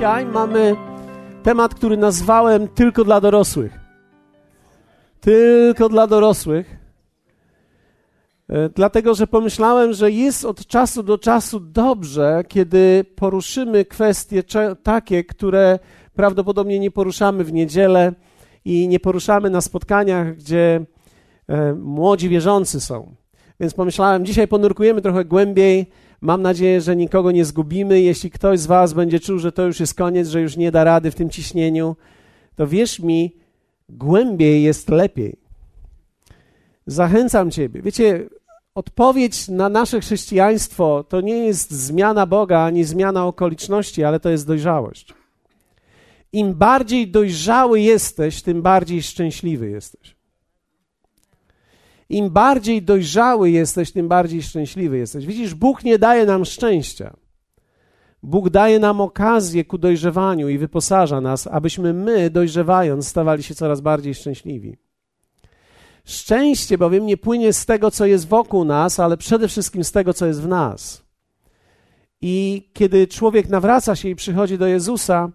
Dzisiaj mamy temat, który nazwałem tylko dla dorosłych. Tylko dla dorosłych. E, dlatego, że pomyślałem, że jest od czasu do czasu dobrze, kiedy poruszymy kwestie takie, które prawdopodobnie nie poruszamy w niedzielę i nie poruszamy na spotkaniach, gdzie e, młodzi wierzący są. Więc pomyślałem, dzisiaj ponurkujemy trochę głębiej. Mam nadzieję, że nikogo nie zgubimy. Jeśli ktoś z Was będzie czuł, że to już jest koniec, że już nie da rady w tym ciśnieniu, to wierz mi, głębiej jest lepiej. Zachęcam Ciebie. Wiecie, odpowiedź na nasze chrześcijaństwo to nie jest zmiana Boga ani zmiana okoliczności, ale to jest dojrzałość. Im bardziej dojrzały jesteś, tym bardziej szczęśliwy jesteś. Im bardziej dojrzały jesteś, tym bardziej szczęśliwy jesteś. Widzisz, Bóg nie daje nam szczęścia. Bóg daje nam okazję ku dojrzewaniu i wyposaża nas, abyśmy my, dojrzewając, stawali się coraz bardziej szczęśliwi. Szczęście bowiem nie płynie z tego, co jest wokół nas, ale przede wszystkim z tego, co jest w nas. I kiedy człowiek nawraca się i przychodzi do Jezusa,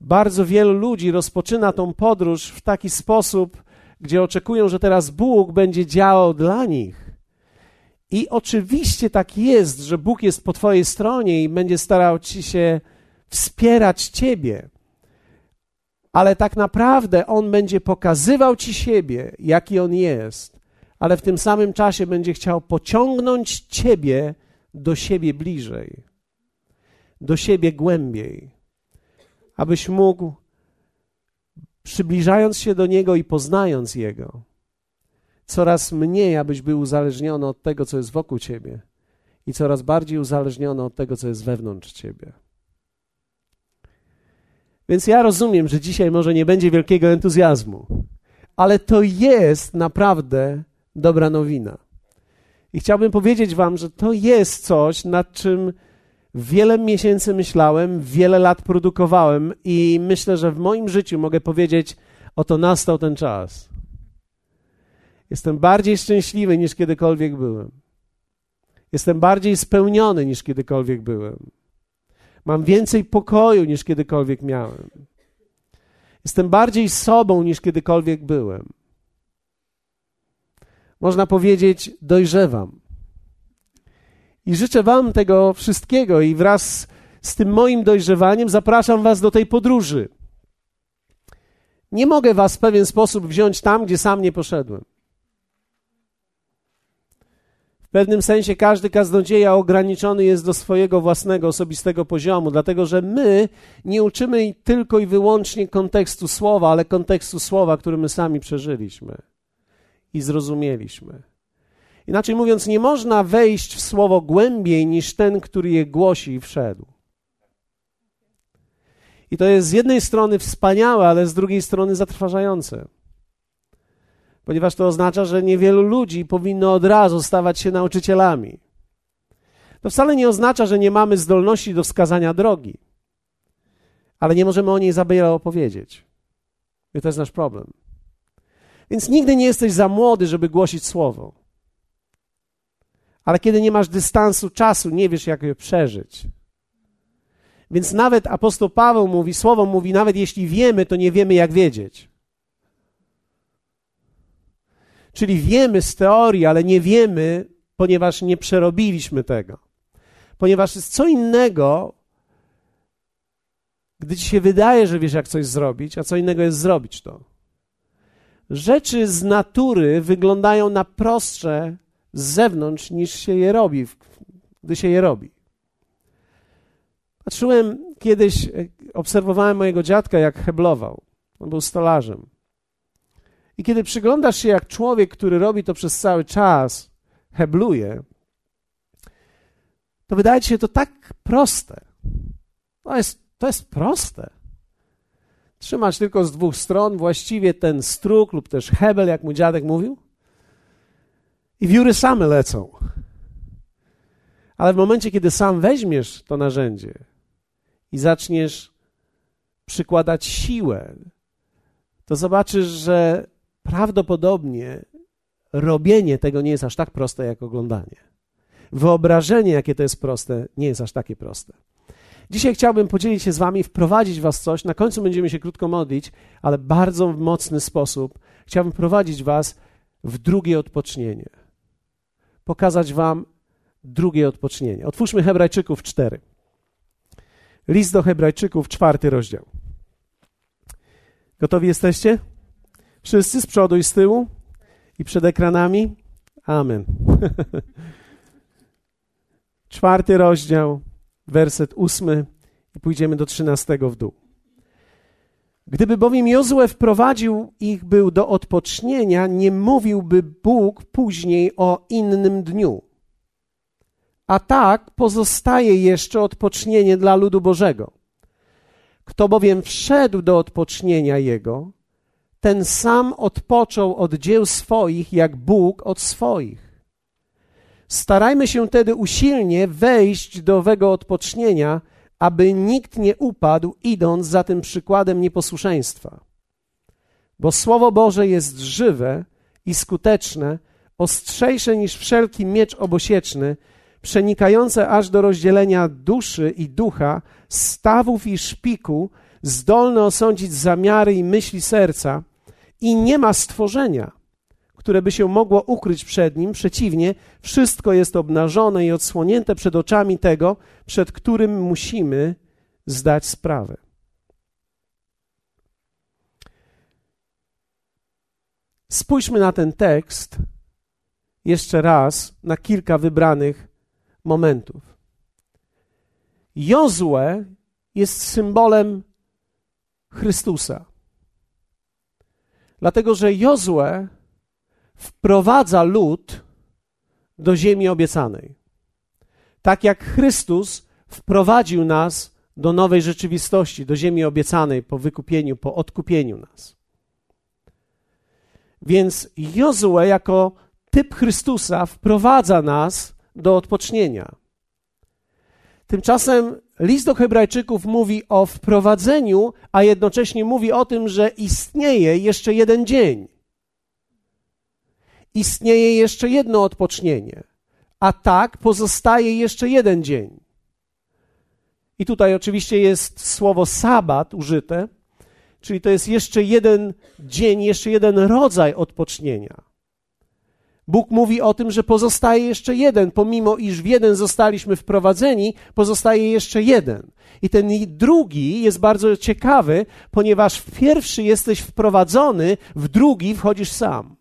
bardzo wielu ludzi rozpoczyna tą podróż w taki sposób, gdzie oczekują, że teraz Bóg będzie działał dla nich. I oczywiście tak jest, że Bóg jest po Twojej stronie i będzie starał Ci się wspierać Ciebie. Ale tak naprawdę On będzie pokazywał Ci siebie, jaki On jest, ale w tym samym czasie będzie chciał pociągnąć Ciebie do siebie bliżej, do siebie głębiej, abyś mógł przybliżając się do Niego i poznając Jego, coraz mniej, abyś był uzależniony od tego, co jest wokół Ciebie i coraz bardziej uzależniony od tego, co jest wewnątrz Ciebie. Więc ja rozumiem, że dzisiaj może nie będzie wielkiego entuzjazmu, ale to jest naprawdę dobra nowina. I chciałbym powiedzieć Wam, że to jest coś, nad czym Wiele miesięcy myślałem, wiele lat produkowałem i myślę, że w moim życiu mogę powiedzieć, oto nastał ten czas. Jestem bardziej szczęśliwy niż kiedykolwiek byłem. Jestem bardziej spełniony niż kiedykolwiek byłem. Mam więcej pokoju niż kiedykolwiek miałem. Jestem bardziej sobą niż kiedykolwiek byłem. Można powiedzieć, dojrzewam. I życzę Wam tego wszystkiego i wraz z tym moim dojrzewaniem zapraszam Was do tej podróży. Nie mogę Was w pewien sposób wziąć tam, gdzie sam nie poszedłem. W pewnym sensie każdy kaznodzieja ograniczony jest do swojego własnego, osobistego poziomu, dlatego że my nie uczymy tylko i wyłącznie kontekstu słowa, ale kontekstu słowa, który my sami przeżyliśmy i zrozumieliśmy. Inaczej mówiąc, nie można wejść w słowo głębiej niż ten, który je głosi i wszedł. I to jest z jednej strony wspaniałe, ale z drugiej strony zatrważające. Ponieważ to oznacza, że niewielu ludzi powinno od razu stawać się nauczycielami. To wcale nie oznacza, że nie mamy zdolności do wskazania drogi, ale nie możemy o niej za wiele opowiedzieć. I to jest nasz problem. Więc nigdy nie jesteś za młody, żeby głosić słowo. Ale kiedy nie masz dystansu czasu, nie wiesz, jak je przeżyć. Więc nawet apostoł Paweł mówi, słowo mówi, nawet jeśli wiemy, to nie wiemy, jak wiedzieć. Czyli wiemy z teorii, ale nie wiemy, ponieważ nie przerobiliśmy tego. Ponieważ jest co innego, gdy ci się wydaje, że wiesz, jak coś zrobić, a co innego jest zrobić to. Rzeczy z natury wyglądają na prostsze z zewnątrz niż się je robi, gdy się je robi. Patrzyłem kiedyś, e, obserwowałem mojego dziadka, jak heblował. On był stolarzem. I kiedy przyglądasz się, jak człowiek, który robi to przez cały czas, hebluje, to wydaje ci się to tak proste. To jest, to jest proste. Trzymać tylko z dwóch stron właściwie ten struk lub też hebel, jak mój dziadek mówił, i wióry same lecą. Ale w momencie, kiedy sam weźmiesz to narzędzie i zaczniesz przykładać siłę, to zobaczysz, że prawdopodobnie robienie tego nie jest aż tak proste jak oglądanie. Wyobrażenie, jakie to jest proste, nie jest aż takie proste. Dzisiaj chciałbym podzielić się z Wami, wprowadzić Was coś. Na końcu będziemy się krótko modlić, ale bardzo w mocny sposób chciałbym prowadzić Was w drugie odpocznienie. Pokazać Wam drugie odpocznienie. Otwórzmy Hebrajczyków 4. List do Hebrajczyków, czwarty rozdział. Gotowi jesteście? Wszyscy z przodu i z tyłu i przed ekranami? Amen. Czwarty rozdział, werset ósmy i pójdziemy do trzynastego w dół. Gdyby bowiem Jozue wprowadził ich był do odpocznienia, nie mówiłby Bóg później o innym dniu. A tak pozostaje jeszcze odpocznienie dla ludu Bożego. Kto bowiem wszedł do odpocznienia Jego, ten sam odpoczął od dzieł swoich, jak Bóg od swoich. Starajmy się tedy usilnie wejść do owego odpocznienia, aby nikt nie upadł, idąc za tym przykładem nieposłuszeństwa. Bo Słowo Boże jest żywe i skuteczne, ostrzejsze niż wszelki miecz obosieczny, przenikające aż do rozdzielenia duszy i ducha, stawów i szpiku, zdolne osądzić zamiary i myśli serca, i nie ma stworzenia, które by się mogło ukryć przed nim. Przeciwnie, wszystko jest obnażone i odsłonięte przed oczami tego, przed którym musimy zdać sprawę. Spójrzmy na ten tekst jeszcze raz na kilka wybranych momentów. Jozue jest symbolem Chrystusa. Dlatego, że Jozue wprowadza lud do ziemi obiecanej. Tak jak Chrystus wprowadził nas do nowej rzeczywistości, do ziemi obiecanej po wykupieniu, po odkupieniu nas. Więc Jozue jako typ Chrystusa wprowadza nas do odpocznienia. Tymczasem list do Hebrajczyków mówi o wprowadzeniu, a jednocześnie mówi o tym, że istnieje jeszcze jeden dzień. Istnieje jeszcze jedno odpocznienie, a tak pozostaje jeszcze jeden dzień. I tutaj oczywiście jest słowo sabat użyte, czyli to jest jeszcze jeden dzień, jeszcze jeden rodzaj odpocznienia. Bóg mówi o tym, że pozostaje jeszcze jeden, pomimo iż w jeden zostaliśmy wprowadzeni, pozostaje jeszcze jeden. I ten drugi jest bardzo ciekawy, ponieważ w pierwszy jesteś wprowadzony, w drugi wchodzisz sam.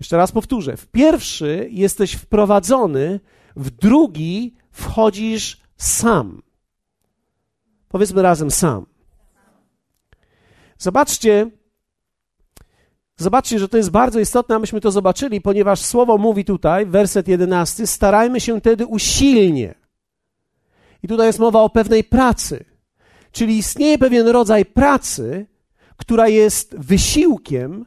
Jeszcze raz powtórzę. W pierwszy jesteś wprowadzony, w drugi wchodzisz sam. Powiedzmy razem sam. Zobaczcie, Zobaczcie, że to jest bardzo istotne, abyśmy to zobaczyli, ponieważ słowo mówi tutaj, werset 11, starajmy się wtedy usilnie. I tutaj jest mowa o pewnej pracy. Czyli istnieje pewien rodzaj pracy, która jest wysiłkiem.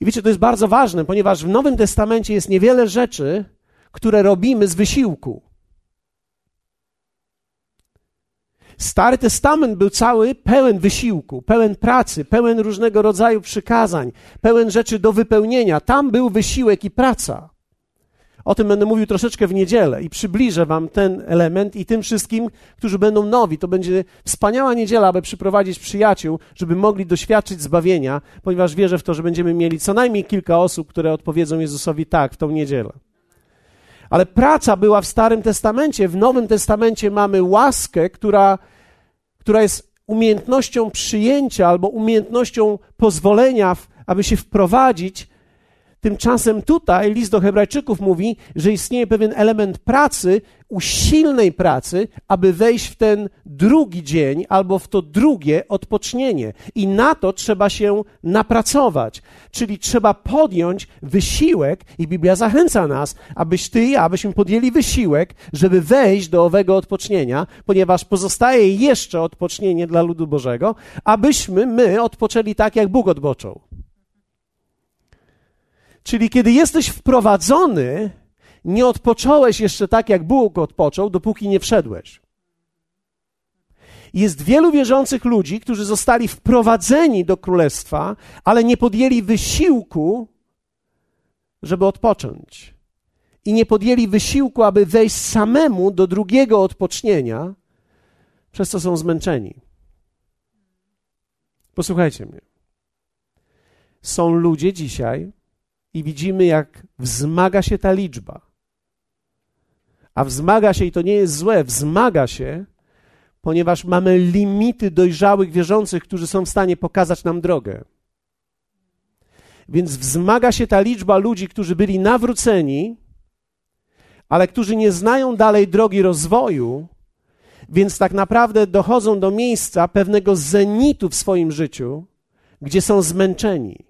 I wiecie, to jest bardzo ważne, ponieważ w Nowym Testamencie jest niewiele rzeczy, które robimy z wysiłku. Stary Testament był cały pełen wysiłku, pełen pracy, pełen różnego rodzaju przykazań, pełen rzeczy do wypełnienia. Tam był wysiłek i praca. O tym będę mówił troszeczkę w niedzielę i przybliżę Wam ten element i tym wszystkim, którzy będą nowi. To będzie wspaniała niedziela, aby przyprowadzić przyjaciół, żeby mogli doświadczyć zbawienia, ponieważ wierzę w to, że będziemy mieli co najmniej kilka osób, które odpowiedzą Jezusowi tak w tą niedzielę. Ale praca była w Starym Testamencie. W Nowym Testamencie mamy łaskę, która, która jest umiejętnością przyjęcia albo umiejętnością pozwolenia, aby się wprowadzić Tymczasem tutaj list do Hebrajczyków mówi, że istnieje pewien element pracy, usilnej pracy, aby wejść w ten drugi dzień albo w to drugie odpocznienie. I na to trzeba się napracować, czyli trzeba podjąć wysiłek, i Biblia zachęca nas, abyś ty i ja, abyśmy podjęli wysiłek, żeby wejść do owego odpocznienia, ponieważ pozostaje jeszcze odpocznienie dla ludu Bożego, abyśmy my odpoczęli tak, jak Bóg odpoczął. Czyli kiedy jesteś wprowadzony, nie odpocząłeś jeszcze tak, jak Bóg odpoczął, dopóki nie wszedłeś. Jest wielu wierzących ludzi, którzy zostali wprowadzeni do królestwa, ale nie podjęli wysiłku, żeby odpocząć. i nie podjęli wysiłku, aby wejść samemu do drugiego odpocznienia, przez co są zmęczeni. Posłuchajcie mnie. Są ludzie dzisiaj i widzimy, jak wzmaga się ta liczba. A wzmaga się, i to nie jest złe, wzmaga się, ponieważ mamy limity dojrzałych wierzących, którzy są w stanie pokazać nam drogę. Więc wzmaga się ta liczba ludzi, którzy byli nawróceni, ale którzy nie znają dalej drogi rozwoju, więc tak naprawdę dochodzą do miejsca pewnego zenitu w swoim życiu, gdzie są zmęczeni.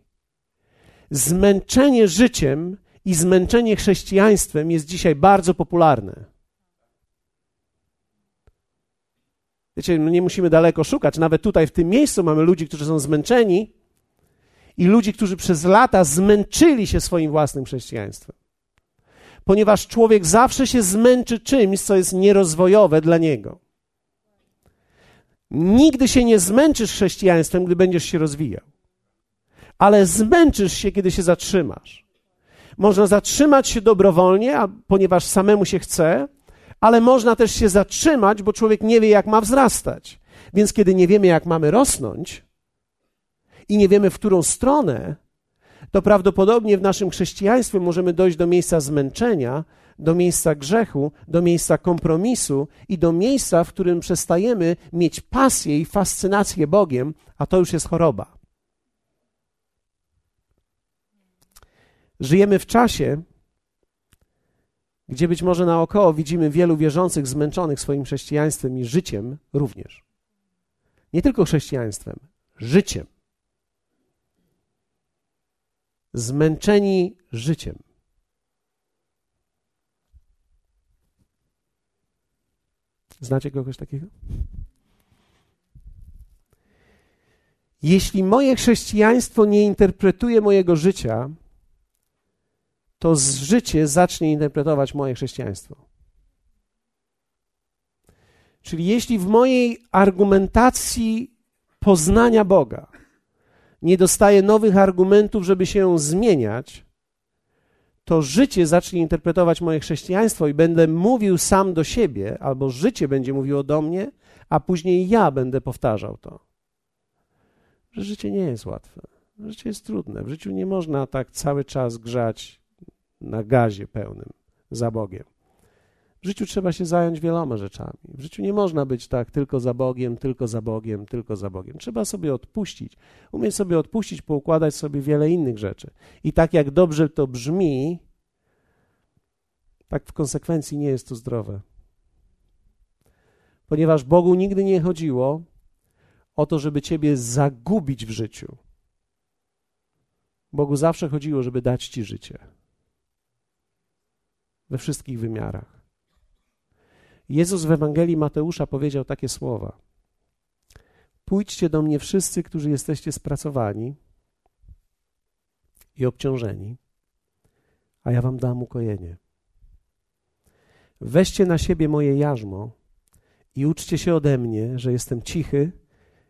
Zmęczenie życiem i zmęczenie chrześcijaństwem jest dzisiaj bardzo popularne. Wiecie, no nie musimy daleko szukać. Nawet tutaj, w tym miejscu, mamy ludzi, którzy są zmęczeni i ludzi, którzy przez lata zmęczyli się swoim własnym chrześcijaństwem. Ponieważ człowiek zawsze się zmęczy czymś, co jest nierozwojowe dla niego. Nigdy się nie zmęczysz chrześcijaństwem, gdy będziesz się rozwijał. Ale zmęczysz się, kiedy się zatrzymasz. Można zatrzymać się dobrowolnie, ponieważ samemu się chce, ale można też się zatrzymać, bo człowiek nie wie, jak ma wzrastać. Więc kiedy nie wiemy, jak mamy rosnąć i nie wiemy, w którą stronę, to prawdopodobnie w naszym chrześcijaństwie możemy dojść do miejsca zmęczenia, do miejsca grzechu, do miejsca kompromisu i do miejsca, w którym przestajemy mieć pasję i fascynację Bogiem, a to już jest choroba. Żyjemy w czasie, gdzie być może naokoło widzimy wielu wierzących zmęczonych swoim chrześcijaństwem i życiem również. Nie tylko chrześcijaństwem, życiem. Zmęczeni życiem. Znacie kogoś takiego? Jeśli moje chrześcijaństwo nie interpretuje mojego życia, to życie zacznie interpretować moje chrześcijaństwo. Czyli jeśli w mojej argumentacji poznania Boga nie dostaję nowych argumentów, żeby się zmieniać, to życie zacznie interpretować moje chrześcijaństwo i będę mówił sam do siebie, albo życie będzie mówiło do mnie, a później ja będę powtarzał to. Że życie nie jest łatwe. Życie jest trudne. W życiu nie można tak cały czas grzać na gazie pełnym za Bogiem. W życiu trzeba się zająć wieloma rzeczami. W życiu nie można być tak tylko za Bogiem, tylko za Bogiem, tylko za Bogiem. Trzeba sobie odpuścić. Umieć sobie odpuścić, poukładać sobie wiele innych rzeczy. I tak jak dobrze to brzmi, tak w konsekwencji nie jest to zdrowe. Ponieważ Bogu nigdy nie chodziło o to, żeby ciebie zagubić w życiu. Bogu zawsze chodziło, żeby dać ci życie. We wszystkich wymiarach. Jezus w Ewangelii Mateusza powiedział takie słowa: Pójdźcie do mnie wszyscy, którzy jesteście spracowani i obciążeni, a ja wam dam ukojenie. Weźcie na siebie moje jarzmo i uczcie się ode mnie, że jestem cichy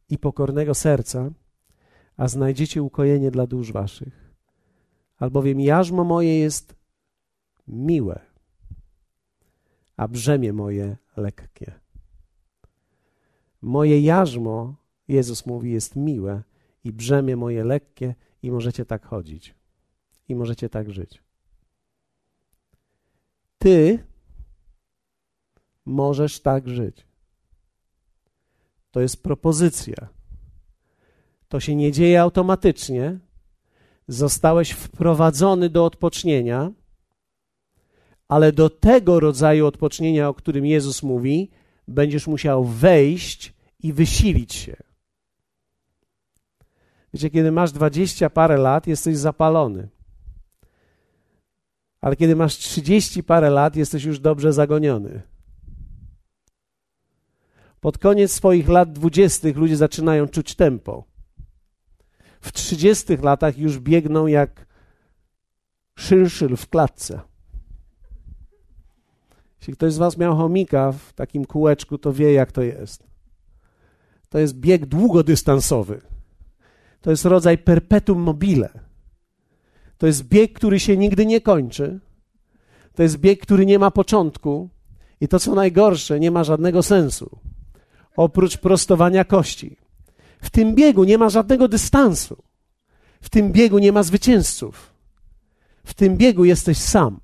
i pokornego serca, a znajdziecie ukojenie dla dusz waszych. Albowiem jarzmo moje jest miłe a brzemię moje lekkie. Moje jarzmo, Jezus mówi, jest miłe i brzemię moje lekkie i możecie tak chodzić. I możecie tak żyć. Ty możesz tak żyć. To jest propozycja. To się nie dzieje automatycznie. Zostałeś wprowadzony do odpocznienia ale do tego rodzaju odpocznienia, o którym Jezus mówi, będziesz musiał wejść i wysilić się. Wiecie, kiedy masz dwadzieścia parę lat, jesteś zapalony. Ale kiedy masz trzydzieści parę lat, jesteś już dobrze zagoniony. Pod koniec swoich lat dwudziestych ludzie zaczynają czuć tempo. W trzydziestych latach już biegną jak szynszyl w klatce. Jeśli ktoś z Was miał chomika w takim kółeczku, to wie, jak to jest. To jest bieg długodystansowy. To jest rodzaj perpetuum mobile. To jest bieg, który się nigdy nie kończy. To jest bieg, który nie ma początku i to, co najgorsze, nie ma żadnego sensu, oprócz prostowania kości. W tym biegu nie ma żadnego dystansu. W tym biegu nie ma zwycięzców. W tym biegu jesteś sam.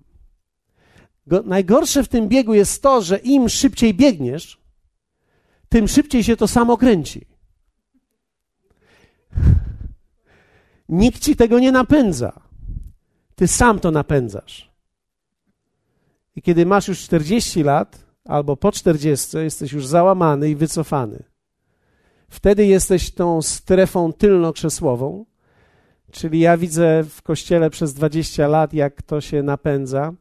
Go, najgorsze w tym biegu jest to, że im szybciej biegniesz, tym szybciej się to samo kręci. Nikt ci tego nie napędza. Ty sam to napędzasz. I kiedy masz już 40 lat, albo po 40, jesteś już załamany i wycofany. Wtedy jesteś tą strefą tylnokrzesłową, czyli ja widzę w kościele przez 20 lat, jak to się napędza.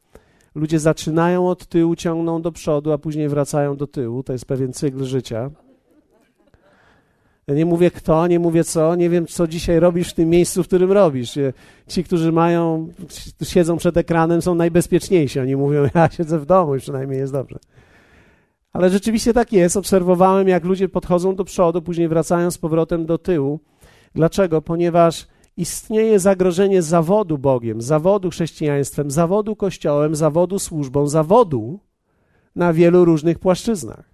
Ludzie zaczynają od tyłu, ciągną do przodu, a później wracają do tyłu. To jest pewien cykl życia. Ja nie mówię kto, nie mówię co, nie wiem, co dzisiaj robisz w tym miejscu, w którym robisz. Ci, którzy mają, siedzą przed ekranem, są najbezpieczniejsi. Oni mówią, ja siedzę w domu przynajmniej jest dobrze. Ale rzeczywiście tak jest. Obserwowałem, jak ludzie podchodzą do przodu, później wracają z powrotem do tyłu. Dlaczego? Ponieważ istnieje zagrożenie zawodu Bogiem, zawodu chrześcijaństwem, zawodu Kościołem, zawodu służbą, zawodu na wielu różnych płaszczyznach.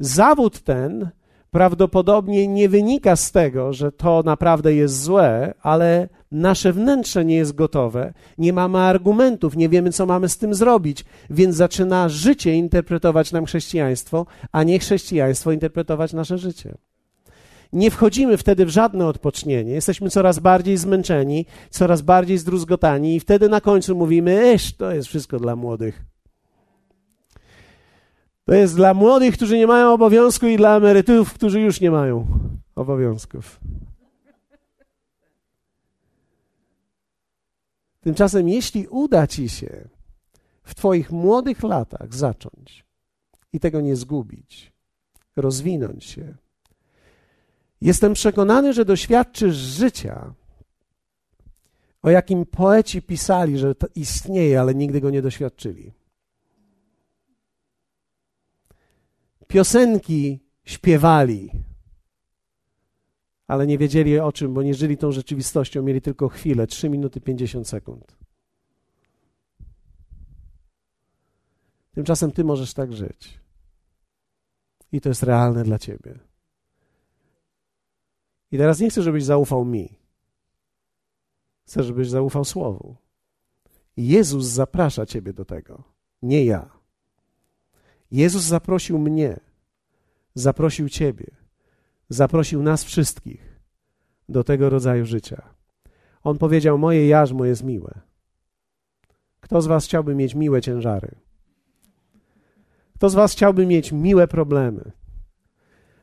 Zawód ten prawdopodobnie nie wynika z tego, że to naprawdę jest złe, ale nasze wnętrze nie jest gotowe, nie mamy argumentów, nie wiemy, co mamy z tym zrobić, więc zaczyna życie interpretować nam chrześcijaństwo, a nie chrześcijaństwo interpretować nasze życie. Nie wchodzimy wtedy w żadne odpocznienie, jesteśmy coraz bardziej zmęczeni, coraz bardziej zdruzgotani, i wtedy na końcu mówimy: Esz, to jest wszystko dla młodych. To jest dla młodych, którzy nie mają obowiązku i dla emerytów, którzy już nie mają obowiązków. Tymczasem, jeśli uda ci się w Twoich młodych latach zacząć i tego nie zgubić, rozwinąć się, jestem przekonany, że doświadczysz życia, o jakim poeci pisali, że to istnieje, ale nigdy go nie doświadczyli. piosenki śpiewali, ale nie wiedzieli o czym, bo nie żyli tą rzeczywistością, mieli tylko chwilę 3 minuty 50 sekund. Tymczasem ty możesz tak żyć. I to jest realne dla ciebie. I teraz nie chcę, żebyś zaufał mi. Chcę, żebyś zaufał Słowu. Jezus zaprasza ciebie do tego, nie ja. Jezus zaprosił mnie, zaprosił Ciebie, zaprosił nas wszystkich do tego rodzaju życia. On powiedział: Moje jarzmo jest miłe. Kto z Was chciałby mieć miłe ciężary? Kto z Was chciałby mieć miłe problemy?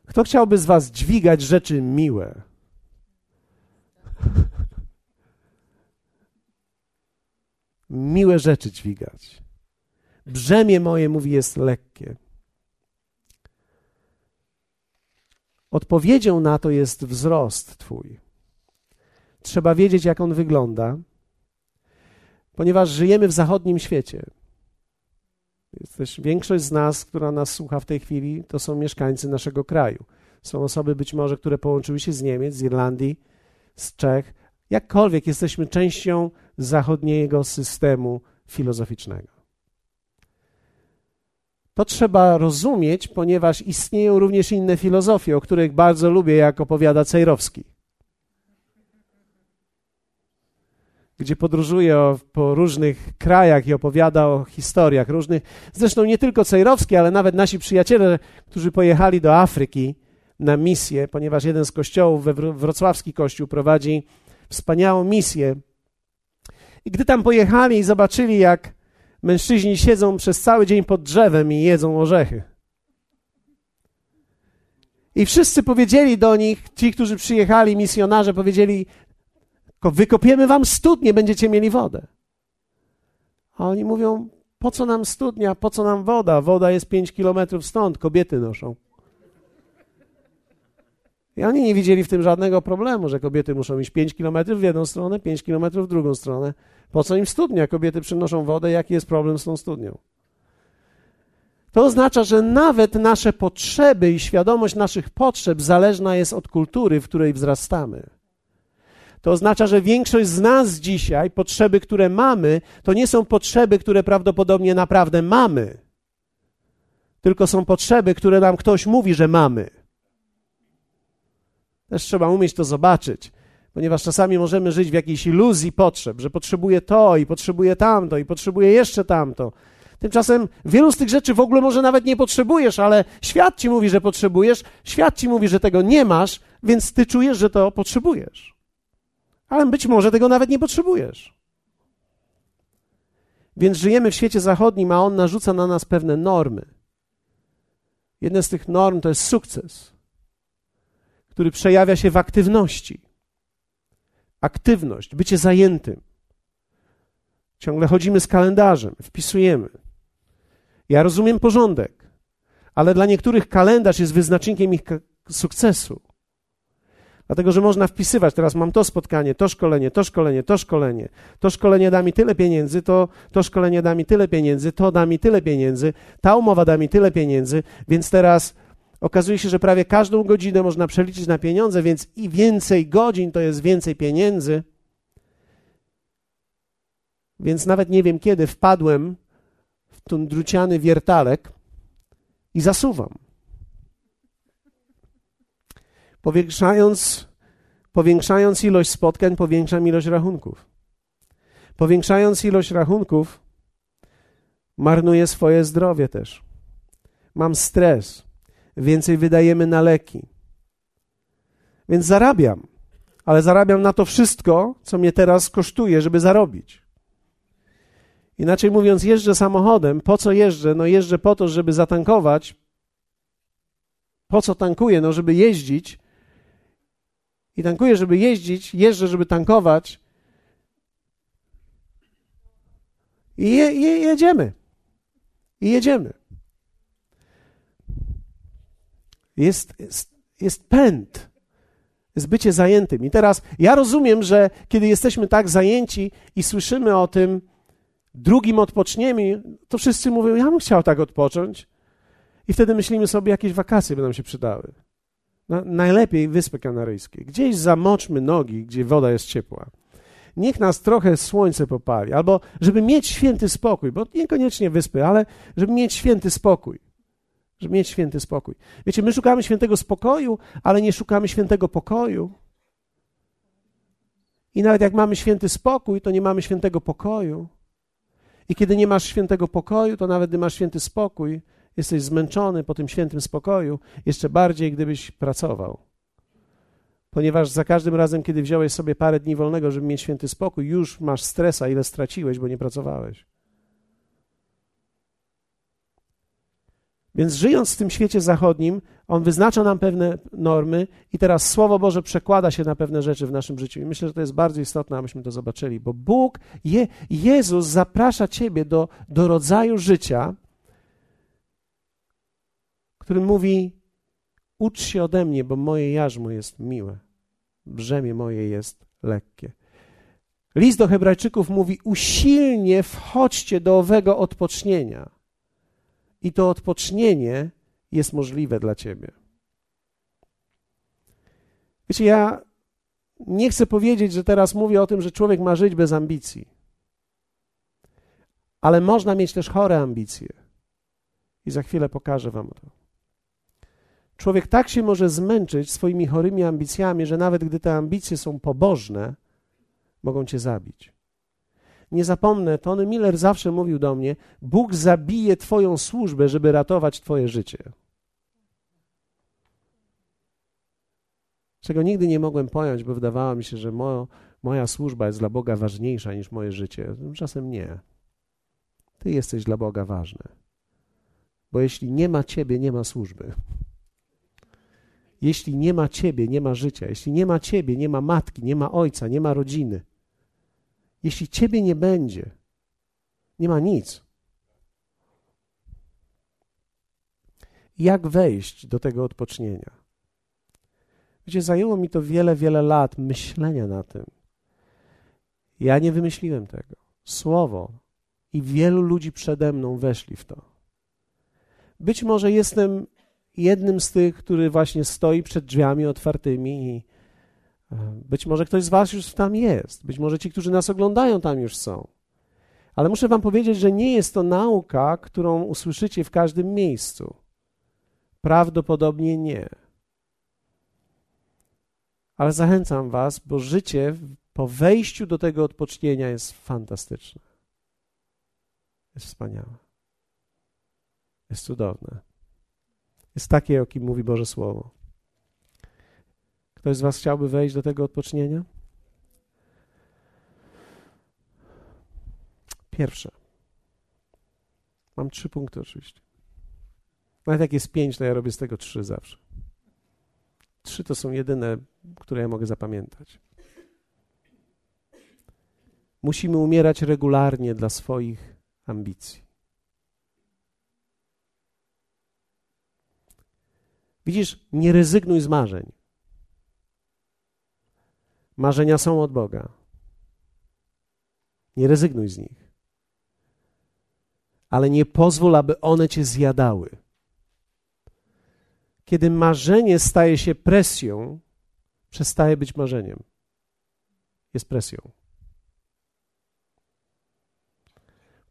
Kto chciałby z Was dźwigać rzeczy miłe? miłe rzeczy dźwigać. Brzemię moje, mówi, jest lekkie. Odpowiedzią na to jest wzrost Twój. Trzeba wiedzieć, jak on wygląda, ponieważ żyjemy w zachodnim świecie. Większość z nas, która nas słucha w tej chwili, to są mieszkańcy naszego kraju. Są osoby być może, które połączyły się z Niemiec, z Irlandii, z Czech. Jakkolwiek jesteśmy częścią zachodniego systemu filozoficznego. To trzeba rozumieć, ponieważ istnieją również inne filozofie, o których bardzo lubię, jak opowiada Cejrowski. Gdzie podróżuje po różnych krajach i opowiada o historiach różnych. Zresztą nie tylko Cejrowski, ale nawet nasi przyjaciele, którzy pojechali do Afryki na misję, ponieważ jeden z kościołów, wrocławski kościół, prowadzi wspaniałą misję. I gdy tam pojechali i zobaczyli, jak Mężczyźni siedzą przez cały dzień pod drzewem i jedzą orzechy. I wszyscy powiedzieli do nich, ci, którzy przyjechali, misjonarze, powiedzieli: Wykopiemy wam studnie, będziecie mieli wodę. A oni mówią: Po co nam studnia, po co nam woda? Woda jest pięć kilometrów stąd, kobiety noszą. I oni nie widzieli w tym żadnego problemu, że kobiety muszą iść 5 kilometrów w jedną stronę, 5 kilometrów w drugą stronę. Po co im studnia? Kobiety przynoszą wodę, jaki jest problem z tą studnią? To oznacza, że nawet nasze potrzeby i świadomość naszych potrzeb zależna jest od kultury, w której wzrastamy. To oznacza, że większość z nas dzisiaj, potrzeby, które mamy, to nie są potrzeby, które prawdopodobnie naprawdę mamy, tylko są potrzeby, które nam ktoś mówi, że mamy. Też trzeba umieć to zobaczyć, ponieważ czasami możemy żyć w jakiejś iluzji potrzeb, że potrzebuję to i potrzebuję tamto i potrzebuję jeszcze tamto. Tymczasem wielu z tych rzeczy w ogóle może nawet nie potrzebujesz, ale świat ci mówi, że potrzebujesz, świat ci mówi, że tego nie masz, więc ty czujesz, że to potrzebujesz. Ale być może tego nawet nie potrzebujesz. Więc żyjemy w świecie zachodnim, a on narzuca na nas pewne normy. Jedna z tych norm to jest sukces, który przejawia się w aktywności. Aktywność, bycie zajętym. Ciągle chodzimy z kalendarzem, wpisujemy. Ja rozumiem porządek, ale dla niektórych kalendarz jest wyznacznikiem ich sukcesu. Dlatego, że można wpisywać, teraz mam to spotkanie, to szkolenie, to szkolenie, to szkolenie. To szkolenie da mi tyle pieniędzy, to, to szkolenie da mi tyle pieniędzy, to da mi tyle pieniędzy, ta umowa da mi tyle pieniędzy, więc teraz okazuje się, że prawie każdą godzinę można przeliczyć na pieniądze, więc i więcej godzin to jest więcej pieniędzy. Więc nawet nie wiem kiedy wpadłem w ten druciany wiertalek i zasuwam. Powiększając, powiększając ilość spotkań, powiększam ilość rachunków. Powiększając ilość rachunków, marnuję swoje zdrowie też. Mam stres, więcej wydajemy na leki. Więc zarabiam, ale zarabiam na to wszystko, co mnie teraz kosztuje, żeby zarobić. Inaczej mówiąc, jeżdżę samochodem. Po co jeżdżę? No jeżdżę po to, żeby zatankować. Po co tankuję? No żeby jeździć. I tankuję, żeby jeździć, jeżdżę, żeby tankować. I je, je, jedziemy. I jedziemy. Jest, jest, jest pęd. Jest bycie zajętym. I teraz ja rozumiem, że kiedy jesteśmy tak zajęci i słyszymy o tym, drugim odpoczniemy, to wszyscy mówią, ja bym chciał tak odpocząć. I wtedy myślimy sobie, jakieś wakacje by nam się przydały. No, najlepiej Wyspy Kanaryjskie. Gdzieś zamoczmy nogi, gdzie woda jest ciepła. Niech nas trochę słońce popali, albo żeby mieć święty spokój, bo niekoniecznie wyspy, ale żeby mieć święty spokój. Żeby mieć święty spokój. Wiecie, my szukamy świętego spokoju, ale nie szukamy świętego pokoju. I nawet jak mamy święty spokój, to nie mamy świętego pokoju. I kiedy nie masz świętego pokoju, to nawet gdy masz święty spokój, jesteś zmęczony po tym świętym spokoju, jeszcze bardziej gdybyś pracował. Ponieważ za każdym razem, kiedy wziąłeś sobie parę dni wolnego, żeby mieć święty spokój, już masz stresa, ile straciłeś, bo nie pracowałeś. Więc żyjąc w tym świecie zachodnim, on wyznacza nam pewne normy i teraz Słowo Boże przekłada się na pewne rzeczy w naszym życiu. I myślę, że to jest bardzo istotne, abyśmy to zobaczyli, bo Bóg, Je, Jezus zaprasza Ciebie do, do rodzaju życia, którym mówi: Ucz się ode mnie, bo moje jarzmo jest miłe, brzemię moje jest lekkie. List do Hebrajczyków mówi: Usilnie wchodźcie do owego odpocznienia i to odpocznienie jest możliwe dla ciebie. Wiecie, ja nie chcę powiedzieć, że teraz mówię o tym, że człowiek ma żyć bez ambicji. Ale można mieć też chore ambicje. I za chwilę pokażę Wam to. Człowiek tak się może zmęczyć swoimi chorymi ambicjami, że nawet gdy te ambicje są pobożne, mogą cię zabić. Nie zapomnę, Tony Miller zawsze mówił do mnie: Bóg zabije Twoją służbę, żeby ratować Twoje życie. Czego nigdy nie mogłem pojąć, bo wydawało mi się, że mo, moja służba jest dla Boga ważniejsza niż moje życie. Tymczasem nie. Ty jesteś dla Boga ważny. Bo jeśli nie ma Ciebie, nie ma służby. Jeśli nie ma Ciebie, nie ma życia. Jeśli nie ma Ciebie, nie ma matki, nie ma ojca, nie ma rodziny. Jeśli Ciebie nie będzie, nie ma nic. Jak wejść do tego odpocznienia? Wiecie, zajęło mi to wiele, wiele lat myślenia na tym. Ja nie wymyśliłem tego. Słowo i wielu ludzi przede mną weszli w to. Być może jestem jednym z tych, który właśnie stoi przed drzwiami otwartymi i Być może ktoś z Was już tam jest, być może ci, którzy nas oglądają, tam już są. Ale muszę Wam powiedzieć, że nie jest to nauka, którą usłyszycie w każdym miejscu. Prawdopodobnie nie. Ale zachęcam Was, bo życie po wejściu do tego odpocznienia jest fantastyczne. Jest wspaniałe. Jest cudowne. Jest takie, o kim mówi Boże Słowo. Ktoś z Was chciałby wejść do tego odpocznienia? Pierwsze. Mam trzy punkty oczywiście. Nawet jak jest pięć, to ja robię z tego trzy zawsze. Trzy to są jedyne, które ja mogę zapamiętać. Musimy umierać regularnie dla swoich ambicji. Widzisz, nie rezygnuj z marzeń. Marzenia są od Boga. Nie rezygnuj z nich. Ale nie pozwól, aby one cię zjadały. Kiedy marzenie staje się presją, przestaje być marzeniem. Jest presją.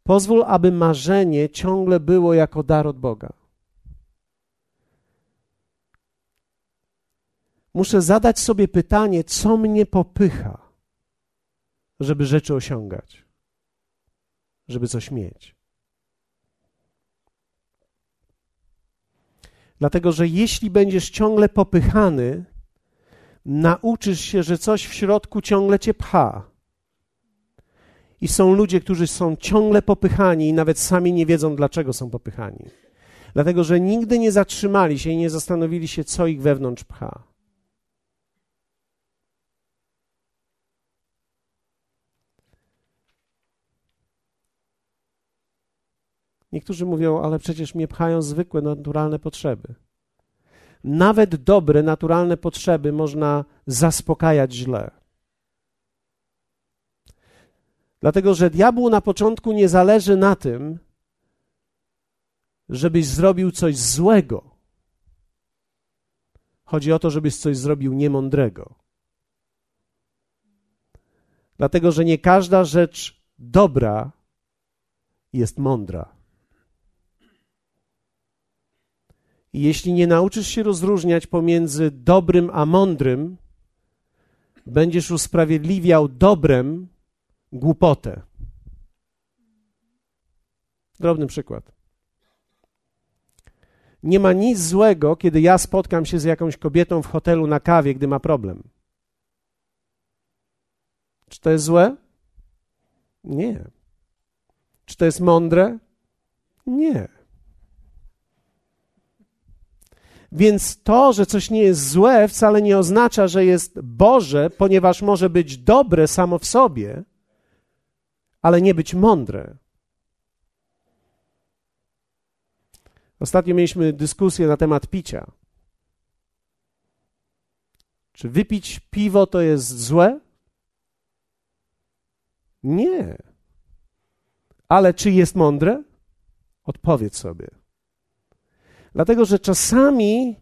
Pozwól, aby marzenie ciągle było jako dar od Boga. Muszę zadać sobie pytanie, co mnie popycha, żeby rzeczy osiągać, żeby coś mieć. Dlatego, że jeśli będziesz ciągle popychany, nauczysz się, że coś w środku ciągle cię pcha. I są ludzie, którzy są ciągle popychani i nawet sami nie wiedzą, dlaczego są popychani. Dlatego, że nigdy nie zatrzymali się i nie zastanowili się, co ich wewnątrz pcha. Niektórzy mówią, ale przecież mnie pchają zwykłe, naturalne potrzeby. Nawet dobre, naturalne potrzeby można zaspokajać źle. Dlatego, że diabłu na początku nie zależy na tym, żebyś zrobił coś złego. Chodzi o to, żebyś coś zrobił niemądrego. Dlatego, że nie każda rzecz dobra jest mądra. I jeśli nie nauczysz się rozróżniać pomiędzy dobrym a mądrym, będziesz usprawiedliwiał dobrem głupotę. Drobny przykład. Nie ma nic złego, kiedy ja spotkam się z jakąś kobietą w hotelu na kawie, gdy ma problem. Czy to jest złe? Nie. Czy to jest mądre? Nie. Więc to, że coś nie jest złe, wcale nie oznacza, że jest Boże, ponieważ może być dobre samo w sobie, ale nie być mądre. Ostatnio mieliśmy dyskusję na temat picia. Czy wypić piwo to jest złe? Nie. Ale czy jest mądre? Odpowiedz sobie. Dlatego, że czasami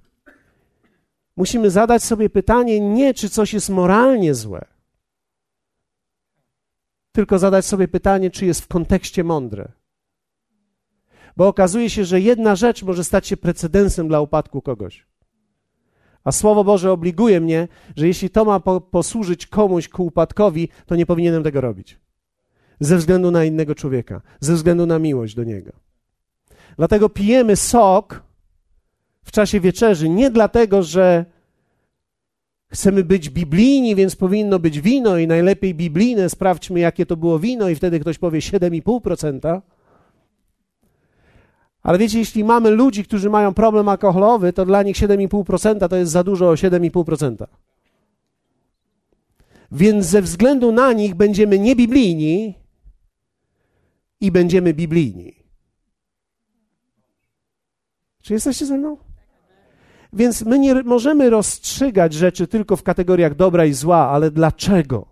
musimy zadać sobie pytanie nie, czy coś jest moralnie złe, tylko zadać sobie pytanie, czy jest w kontekście mądre. Bo okazuje się, że jedna rzecz może stać się precedensem dla upadku kogoś. A Słowo Boże obliguje mnie, że jeśli to ma po, posłużyć komuś ku upadkowi, to nie powinienem tego robić. Ze względu na innego człowieka, ze względu na miłość do niego. Dlatego pijemy sok w czasie wieczerzy nie dlatego, że chcemy być biblijni, więc powinno być wino i najlepiej biblijne, sprawdźmy jakie to było wino i wtedy ktoś powie 7,5%. Ale wiecie, jeśli mamy ludzi, którzy mają problem alkoholowy, to dla nich 7,5% to jest za dużo o 7,5%. Więc ze względu na nich będziemy niebiblijni i będziemy biblijni. Czy jesteście ze mną? Więc my nie możemy rozstrzygać rzeczy tylko w kategoriach dobra i zła, ale dlaczego?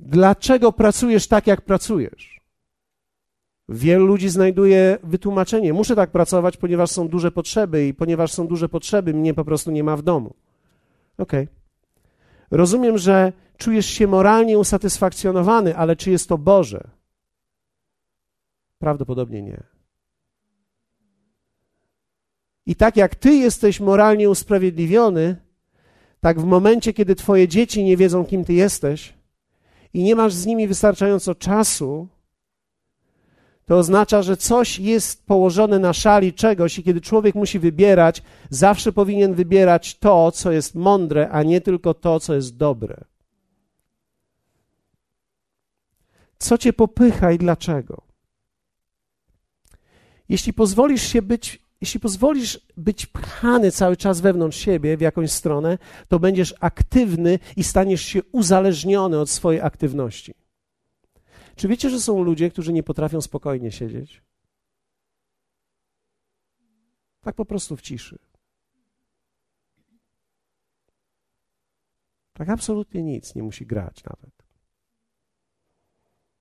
Dlaczego pracujesz tak, jak pracujesz? Wielu ludzi znajduje wytłumaczenie. Muszę tak pracować, ponieważ są duże potrzeby i ponieważ są duże potrzeby, mnie po prostu nie ma w domu. Okej. Okay. Rozumiem, że czujesz się moralnie usatysfakcjonowany, ale czy jest to Boże? Prawdopodobnie nie. I tak jak ty jesteś moralnie usprawiedliwiony, tak w momencie, kiedy twoje dzieci nie wiedzą, kim ty jesteś i nie masz z nimi wystarczająco czasu, to oznacza, że coś jest położone na szali czegoś i kiedy człowiek musi wybierać, zawsze powinien wybierać to, co jest mądre, a nie tylko to, co jest dobre. Co cię popycha i dlaczego? Jeśli pozwolisz się być, jeśli pozwolisz być pchany cały czas wewnątrz siebie w jakąś stronę, to będziesz aktywny i staniesz się uzależniony od swojej aktywności. Czy wiecie, że są ludzie, którzy nie potrafią spokojnie siedzieć? Tak po prostu w ciszy. Tak absolutnie nic nie musi grać nawet.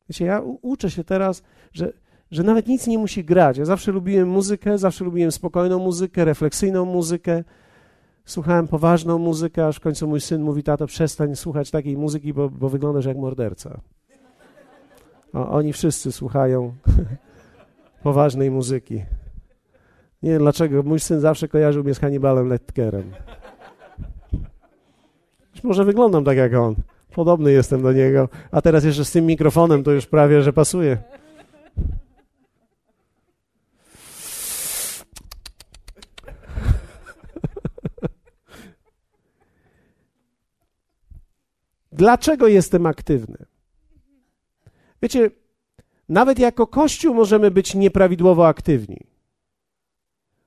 Wiecie, ja uczę się teraz, że, że nawet nic nie musi grać. Ja zawsze lubiłem muzykę, zawsze lubiłem spokojną muzykę, refleksyjną muzykę. Słuchałem poważną muzykę, aż w końcu mój syn mówi, tato, przestań słuchać takiej muzyki, bo, bo wyglądasz jak morderca. O, oni wszyscy słuchają poważnej muzyki. Nie wiem dlaczego, mój syn zawsze kojarzył mnie z Hannibalem Lecterem. może wyglądam tak jak on. Podobny jestem do niego. A teraz jeszcze z tym mikrofonem to już prawie, że pasuje. Dlaczego jestem aktywny? Wiecie, nawet jako Kościół możemy być nieprawidłowo aktywni.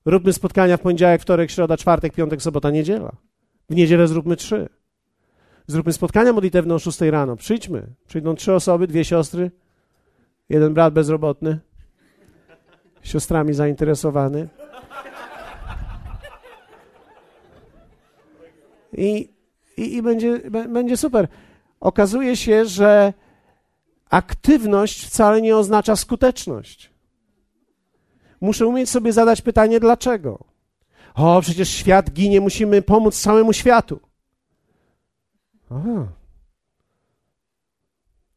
Róbmy spotkania w poniedziałek, wtorek, środa, czwartek, piątek, sobota, niedziela. W niedzielę zróbmy trzy. Zróbmy spotkania modlitewne o 6 rano. Przyjdźmy. Przyjdą trzy osoby, dwie siostry, jeden brat bezrobotny, siostrami zainteresowany. I, i, i będzie, będzie super. Okazuje się, że aktywność wcale nie oznacza skuteczność. Muszę umieć sobie zadać pytanie, dlaczego. O, przecież świat ginie, musimy pomóc całemu światu. Aha.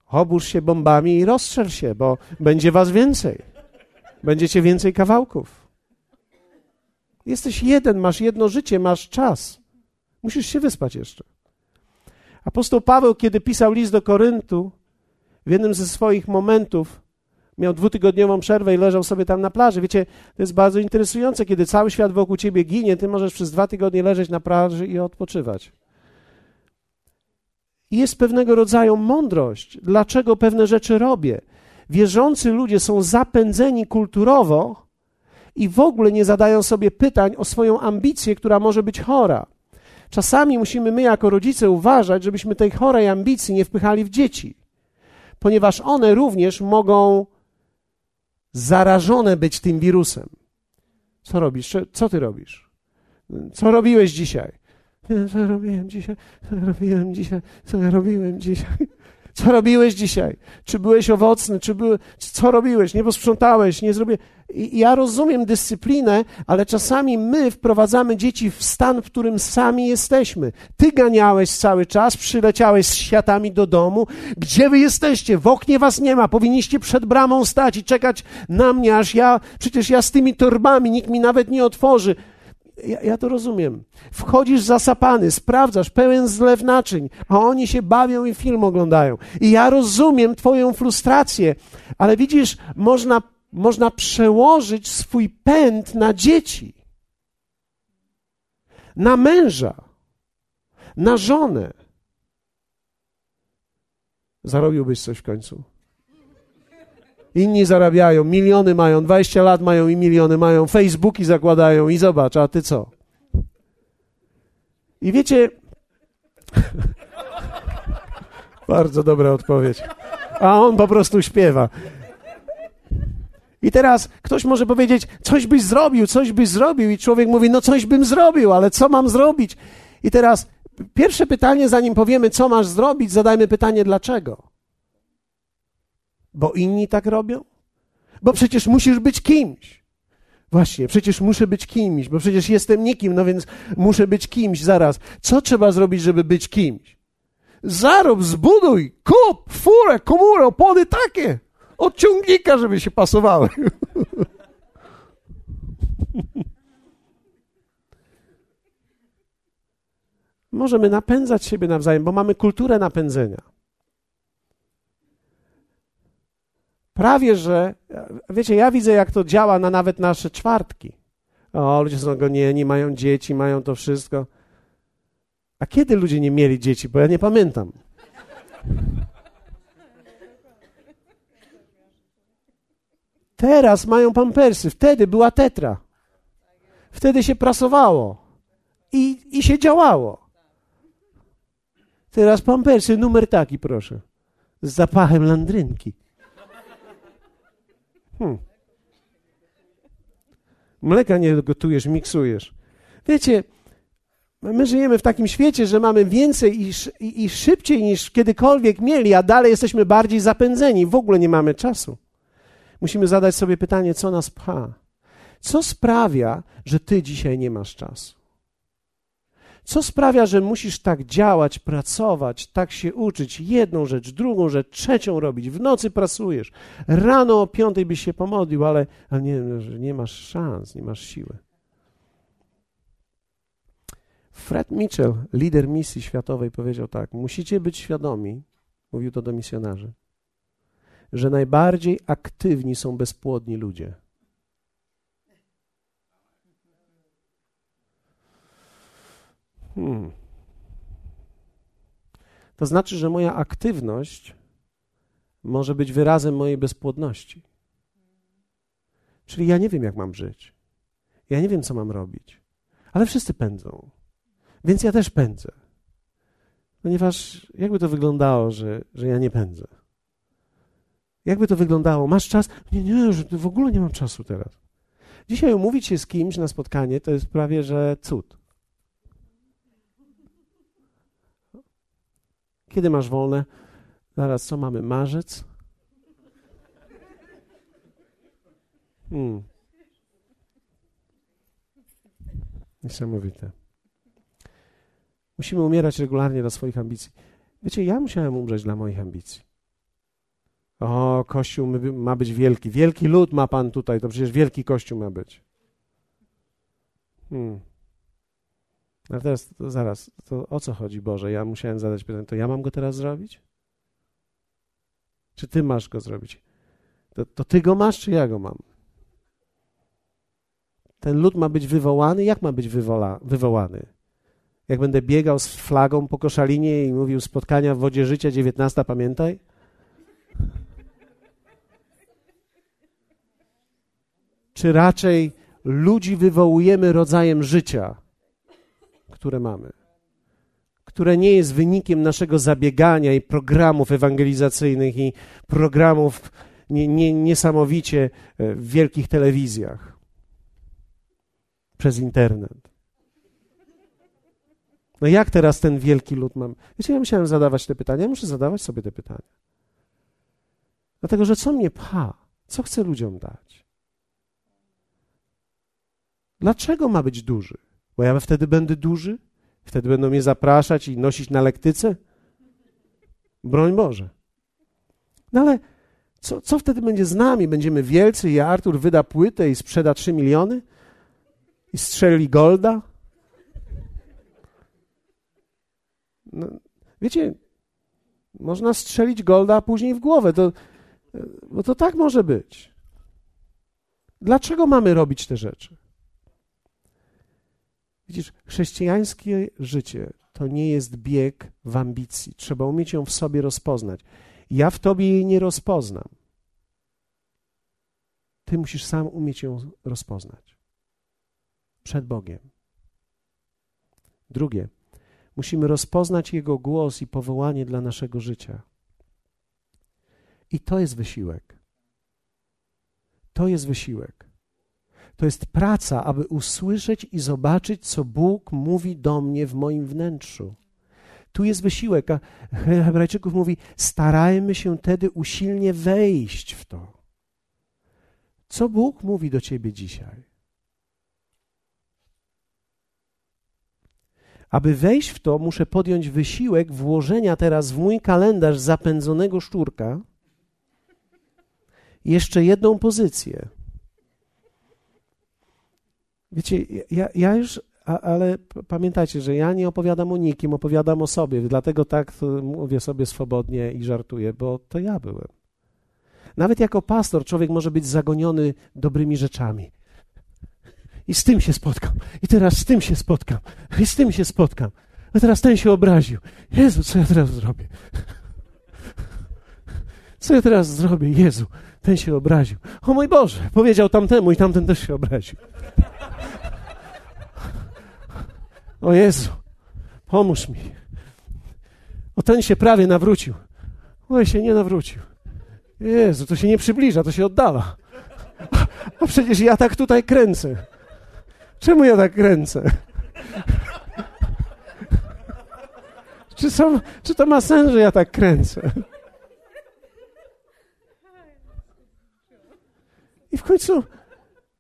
Obórz się bombami i rozstrzel się, bo będzie was więcej. Będziecie więcej kawałków. Jesteś jeden, masz jedno życie, masz czas. Musisz się wyspać jeszcze. Apostoł Paweł, kiedy pisał list do Koryntu, w jednym ze swoich momentów miał dwutygodniową przerwę i leżał sobie tam na plaży. Wiecie, to jest bardzo interesujące, kiedy cały świat wokół ciebie ginie, ty możesz przez dwa tygodnie leżeć na plaży i odpoczywać. I jest pewnego rodzaju mądrość, dlaczego pewne rzeczy robię. Wierzący ludzie są zapędzeni kulturowo i w ogóle nie zadają sobie pytań o swoją ambicję, która może być chora. Czasami musimy my, jako rodzice, uważać, żebyśmy tej chorej ambicji nie wpychali w dzieci, ponieważ one również mogą zarażone być tym wirusem. Co robisz? Co ty robisz? Co robiłeś dzisiaj? Co robiłem dzisiaj? Co robiłem dzisiaj? Co robiłem dzisiaj? Co robiłeś dzisiaj? Czy byłeś owocny? Czy były, co robiłeś? Nie posprzątałeś? Nie zrobiłeś? Ja rozumiem dyscyplinę, ale czasami my wprowadzamy dzieci w stan, w którym sami jesteśmy. Ty ganiałeś cały czas, przyleciałeś z światami do domu. Gdzie wy jesteście? W oknie was nie ma. Powinniście przed bramą stać i czekać na mnie, aż ja, przecież ja z tymi torbami, nikt mi nawet nie otworzy. Ja, ja, to rozumiem. Wchodzisz zasapany, sprawdzasz, pełen zlew naczyń, a oni się bawią i film oglądają. I ja rozumiem Twoją frustrację, ale widzisz, można, można przełożyć swój pęd na dzieci, na męża, na żonę. Zarobiłbyś coś w końcu. Inni zarabiają, miliony mają, 20 lat mają i miliony mają, Facebooki zakładają i zobacz, a ty co? I wiecie, bardzo dobra odpowiedź. A on po prostu śpiewa. I teraz ktoś może powiedzieć, coś byś zrobił, coś byś zrobił, i człowiek mówi, no coś bym zrobił, ale co mam zrobić? I teraz pierwsze pytanie, zanim powiemy, co masz zrobić, zadajmy pytanie, dlaczego? Bo inni tak robią? Bo przecież musisz być kimś. Właśnie, przecież muszę być kimś, bo przecież jestem nikim, no więc muszę być kimś zaraz. Co trzeba zrobić, żeby być kimś? Zarob, zbuduj, kup, furę, komórę, opony takie. Od ciągnika, żeby się pasowały. Możemy napędzać siebie nawzajem, bo mamy kulturę napędzenia. Prawie, że, wiecie, ja widzę, jak to działa na nawet nasze czwartki. O, ludzie są gonieni, mają dzieci, mają to wszystko. A kiedy ludzie nie mieli dzieci? Bo ja nie pamiętam. Teraz mają pampersy, wtedy była tetra. Wtedy się prasowało i, i się działało. Teraz pampersy, numer taki, proszę. Z zapachem landrynki. Hmm. Mleka nie gotujesz, miksujesz. Wiecie, my żyjemy w takim świecie, że mamy więcej i, i, i szybciej niż kiedykolwiek mieli, a dalej jesteśmy bardziej zapędzeni. W ogóle nie mamy czasu. Musimy zadać sobie pytanie, co nas pcha. Co sprawia, że ty dzisiaj nie masz czasu? Co sprawia, że musisz tak działać, pracować, tak się uczyć, jedną rzecz, drugą rzecz, trzecią robić, w nocy pracujesz, rano o piątej byś się pomodlił, ale, ale nie, nie masz szans, nie masz siły. Fred Mitchell, lider misji światowej, powiedział tak: Musicie być świadomi, mówił to do misjonarzy, że najbardziej aktywni są bezpłodni ludzie. Hmm. To znaczy, że moja aktywność może być wyrazem mojej bezpłodności. Czyli ja nie wiem, jak mam żyć. Ja nie wiem, co mam robić. Ale wszyscy pędzą. Więc ja też pędzę. Ponieważ jakby to wyglądało, że, że ja nie pędzę? Jakby to wyglądało? Masz czas? Nie, nie, że w ogóle nie mam czasu teraz. Dzisiaj umówić się z kimś na spotkanie to jest prawie, że cud. Kiedy masz wolne? Zaraz, co mamy? Marzec? Hmm. Niesamowite. Musimy umierać regularnie dla swoich ambicji. Wiecie, ja musiałem umrzeć dla moich ambicji. O, Kościół ma być wielki. Wielki lud ma Pan tutaj, to przecież wielki Kościół ma być. Hmm. Ale teraz, to zaraz, to o co chodzi, Boże? Ja musiałem zadać pytanie, to ja mam go teraz zrobić? Czy Ty masz go zrobić? To, to Ty go masz, czy ja go mam? Ten lud ma być wywołany? Jak ma być wywola, wywołany? Jak będę biegał z flagą po koszalinie i mówił spotkania w wodzie życia 19, pamiętaj? Czy raczej ludzi wywołujemy rodzajem życia, które mamy, które nie jest wynikiem naszego zabiegania i programów ewangelizacyjnych i programów nie, nie, niesamowicie e, w wielkich telewizjach przez internet. No jak teraz ten wielki lud mam? Wiecie, ja musiałem zadawać te pytania, muszę zadawać sobie te pytania. Dlatego, że co mnie pcha? Co chcę ludziom dać? Dlaczego ma być duży? Bo ja wtedy będę duży? Wtedy będą mnie zapraszać i nosić na lektyce? Broń Boże. No ale co, co wtedy będzie z nami? Będziemy wielcy i Artur wyda płytę i sprzeda 3 miliony? I strzeli golda? No, wiecie, można strzelić golda, później w głowę. To, bo to tak może być. Dlaczego mamy robić te rzeczy? Widzisz, chrześcijańskie życie to nie jest bieg w ambicji. Trzeba umieć ją w sobie rozpoznać. Ja w tobie jej nie rozpoznam. Ty musisz sam umieć ją rozpoznać. Przed Bogiem. Drugie, musimy rozpoznać Jego głos i powołanie dla naszego życia. I to jest wysiłek. To jest wysiłek. To jest praca, aby usłyszeć i zobaczyć, co Bóg mówi do mnie w moim wnętrzu. Tu jest wysiłek. A Hebrajczyków mówi: starajmy się tedy usilnie wejść w to. Co Bóg mówi do ciebie dzisiaj? Aby wejść w to, muszę podjąć wysiłek włożenia teraz w mój kalendarz zapędzonego szczurka jeszcze jedną pozycję. Wiecie, ja, ja już, a, ale pamiętajcie, że ja nie opowiadam o nikim, opowiadam o sobie, dlatego tak mówię sobie swobodnie i żartuję, bo to ja byłem. Nawet jako pastor człowiek może być zagoniony dobrymi rzeczami. I z tym się spotkam. I teraz z tym się spotkam. I z tym się spotkam. A teraz ten się obraził. Jezu, co ja teraz zrobię? Co ja teraz zrobię? Jezu, ten się obraził. O mój Boże, powiedział tamtemu i tamten też się obraził. O Jezu, pomóż mi. O ten się prawie nawrócił. O, się nie nawrócił. Jezu, to się nie przybliża, to się oddala. A, przecież ja tak tutaj kręcę. Czemu ja tak kręcę? Czy, są, czy to ma sens, że ja tak kręcę? I w końcu,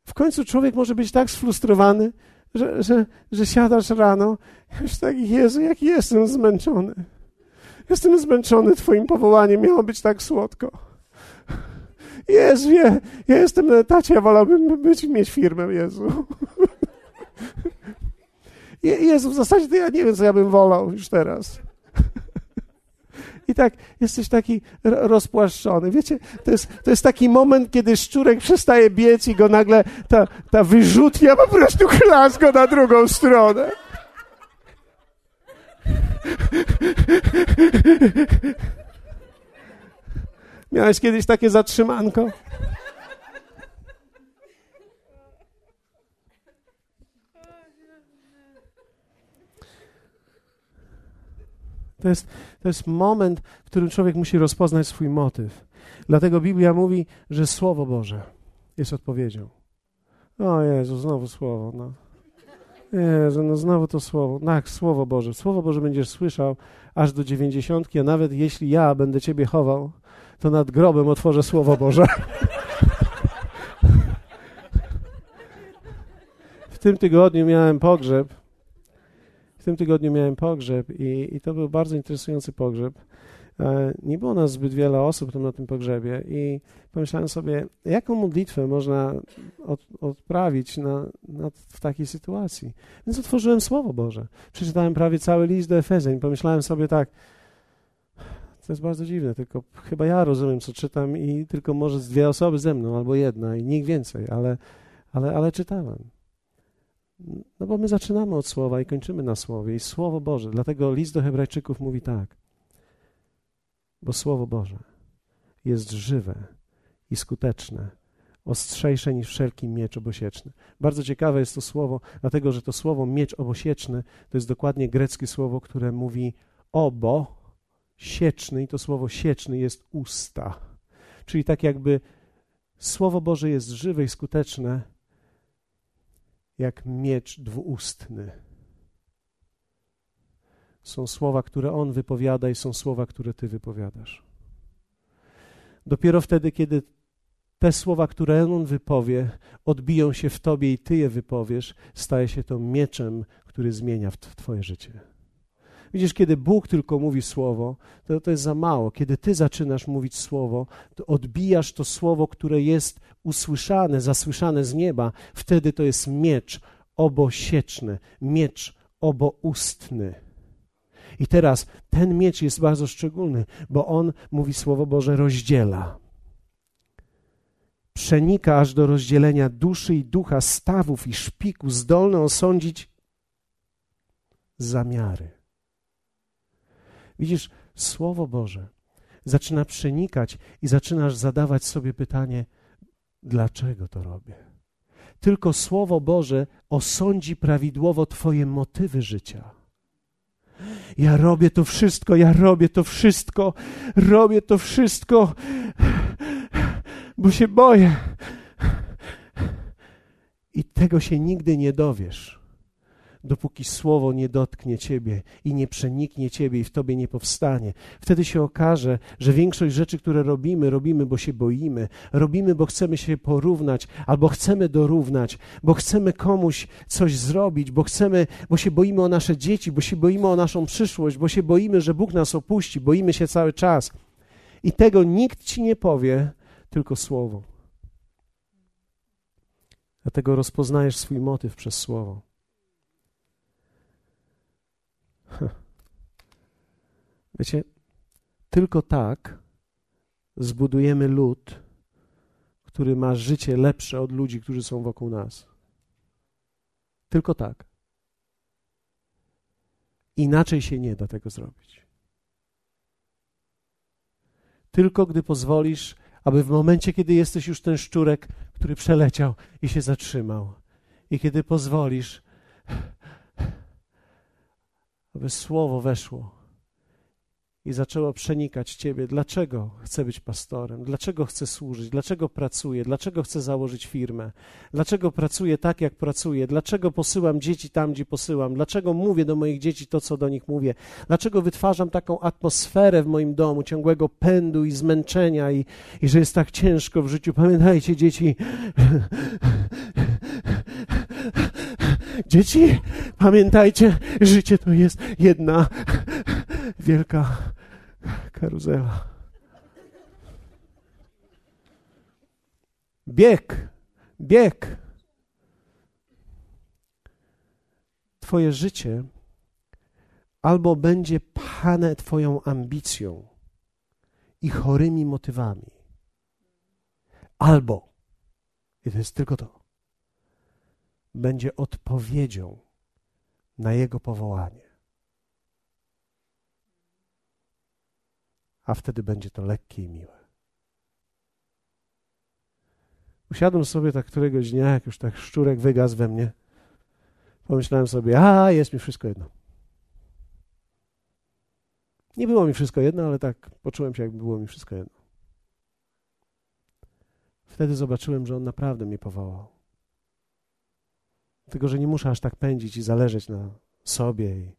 w końcu człowiek może być tak sfrustrowany, że, że, że siadasz rano już tak, Jezu, jak jestem zmęczony. Jestem zmęczony Twoim powołaniem, miało być tak słodko. Jezu, ja, ja jestem na etacie, ja wolałbym być, mieć firmę, Jezu. Jezu, w zasadzie to ja nie wiem, co ja bym wolał już teraz. I tak jesteś taki rozpłaszczony. Wiecie, to jest, to jest taki moment, kiedy szczurek przestaje biec i go nagle ta, ta wyrzutnia po prostu klaska na drugą stronę. Miałeś kiedyś takie zatrzymanko? To jest, to jest moment, w którym człowiek musi rozpoznać swój motyw. Dlatego Biblia mówi, że Słowo Boże jest odpowiedzią. O Jezu, znowu Słowo. No. Jezu, no znowu to Słowo. Tak, Słowo Boże. Słowo Boże będziesz słyszał aż do dziewięćdziesiątki, a nawet jeśli ja będę Ciebie chował, to nad grobem otworzę Słowo Boże. W tym tygodniu miałem pogrzeb w tym tygodniu miałem pogrzeb i, i to był bardzo interesujący pogrzeb. E, nie było nas zbyt wiele osób tam na tym pogrzebie i pomyślałem sobie, jaką modlitwę można od, odprawić na, na, w takiej sytuacji. Więc otworzyłem Słowo Boże. Przeczytałem prawie cały list do Efezeń. Pomyślałem sobie tak, to jest bardzo dziwne, tylko chyba ja rozumiem, co czytam i tylko może dwie osoby ze mną, albo jedna i nikt więcej, ale, ale, ale czytałem. No bo my zaczynamy od słowa i kończymy na słowie. I słowo Boże. Dlatego list do Hebrajczyków mówi tak. Bo słowo Boże jest żywe i skuteczne, ostrzejsze niż wszelki miecz obosieczny. Bardzo ciekawe jest to słowo, dlatego że to słowo miecz obosieczny to jest dokładnie greckie słowo, które mówi obo, sieczny i to słowo sieczny jest usta. Czyli tak jakby słowo Boże jest żywe i skuteczne, jak miecz dwuustny. Są słowa, które On wypowiada, i są słowa, które Ty wypowiadasz. Dopiero wtedy, kiedy te słowa, które On wypowie, odbiją się w Tobie i Ty je wypowiesz, staje się to mieczem, który zmienia w Twoje życie. Widzisz, kiedy Bóg tylko mówi słowo, to, to jest za mało. Kiedy ty zaczynasz mówić słowo, to odbijasz to słowo, które jest usłyszane, zasłyszane z nieba. Wtedy to jest miecz obosieczny, miecz oboustny. I teraz ten miecz jest bardzo szczególny, bo on, mówi Słowo Boże, rozdziela. Przenika aż do rozdzielenia duszy i ducha, stawów i szpiku, zdolny osądzić zamiary. Widzisz, Słowo Boże zaczyna przenikać i zaczynasz zadawać sobie pytanie, dlaczego to robię? Tylko Słowo Boże osądzi prawidłowo Twoje motywy życia. Ja robię to wszystko, ja robię to wszystko, robię to wszystko, bo się boję. I tego się nigdy nie dowiesz, dopóki słowo nie dotknie ciebie i nie przeniknie ciebie i w tobie nie powstanie. Wtedy się okaże, że większość rzeczy, które robimy, robimy, bo się boimy, robimy, bo chcemy się porównać albo chcemy dorównać, bo chcemy komuś coś zrobić, bo chcemy, bo się boimy o nasze dzieci, bo się boimy o naszą przyszłość, bo się boimy, że Bóg nas opuści, boimy się cały czas. I tego nikt ci nie powie, tylko słowo. Dlatego rozpoznajesz swój motyw przez słowo. Wiecie, tylko tak zbudujemy lud, który ma życie lepsze od ludzi, którzy są wokół nas. Tylko tak. Inaczej się nie da tego zrobić. Tylko gdy pozwolisz, aby w momencie, kiedy jesteś już ten szczurek, który przeleciał i się zatrzymał, i kiedy pozwolisz, aby słowo weszło i zaczęło przenikać Ciebie. Dlaczego chcę być pastorem? Dlaczego chcę służyć? Dlaczego pracuję? Dlaczego chcę założyć firmę? Dlaczego pracuję tak, jak pracuję? Dlaczego posyłam dzieci tam, gdzie posyłam? Dlaczego mówię do moich dzieci to, co do nich mówię? Dlaczego wytwarzam taką atmosferę w moim domu, ciągłego pędu i zmęczenia i, i że jest tak ciężko w życiu? Pamiętajcie, dzieci. Dzieci, pamiętajcie, życie to jest jedna wielka karuzela. Bieg, bieg. Twoje życie albo będzie pane Twoją ambicją i chorymi motywami, albo, i to jest tylko to, będzie odpowiedzią na Jego powołanie. A wtedy będzie to lekkie i miłe. Usiadłem sobie tak któregoś dnia, jak już tak szczurek wygasł we mnie. Pomyślałem sobie, a jest mi wszystko jedno. Nie było mi wszystko jedno, ale tak poczułem się, jakby było mi wszystko jedno. Wtedy zobaczyłem, że On naprawdę mnie powołał. Tylko, że nie muszę aż tak pędzić i zależeć na sobie i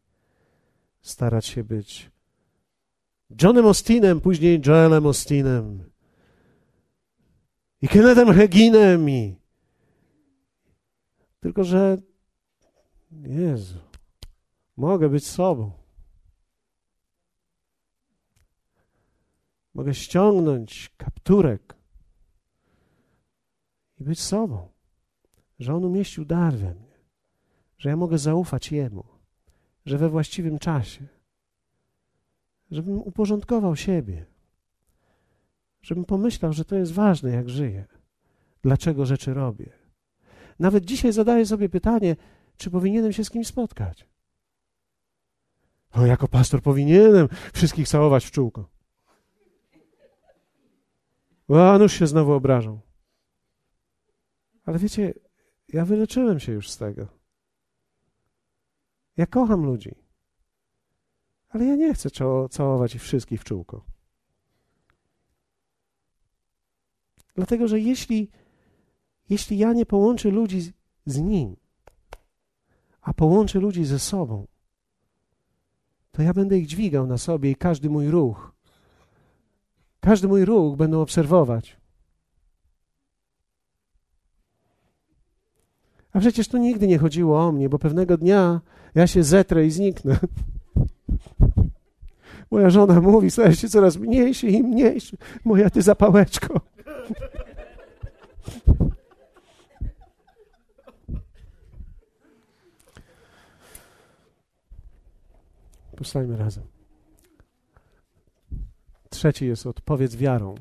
starać się być Johnem Austinem, później Joelem Austinem i Kennethem Heginem i tylko, że Jezu, mogę być sobą. Mogę ściągnąć kapturek i być sobą że On umieścił dar we mnie, że ja mogę zaufać Jemu, że we właściwym czasie, żebym uporządkował siebie, żebym pomyślał, że to jest ważne, jak żyję, dlaczego rzeczy robię. Nawet dzisiaj zadaję sobie pytanie, czy powinienem się z kimś spotkać. O, jako pastor powinienem wszystkich całować w czółko. O, nuż się znowu obrażą. Ale wiecie, ja wyleczyłem się już z tego. Ja kocham ludzi. Ale ja nie chcę całować ich wszystkich w czółko. Dlatego, że jeśli, jeśli ja nie połączę ludzi z, z nim, a połączę ludzi ze sobą, to ja będę ich dźwigał na sobie i każdy mój ruch, każdy mój ruch będą obserwować. A przecież tu nigdy nie chodziło o mnie, bo pewnego dnia ja się zetrę i zniknę. Moja żona mówi, stajesz się coraz mniejszy i mniejszy. Moja ty zapałeczko. Powstańmy razem. Trzeci jest odpowiedz wiarą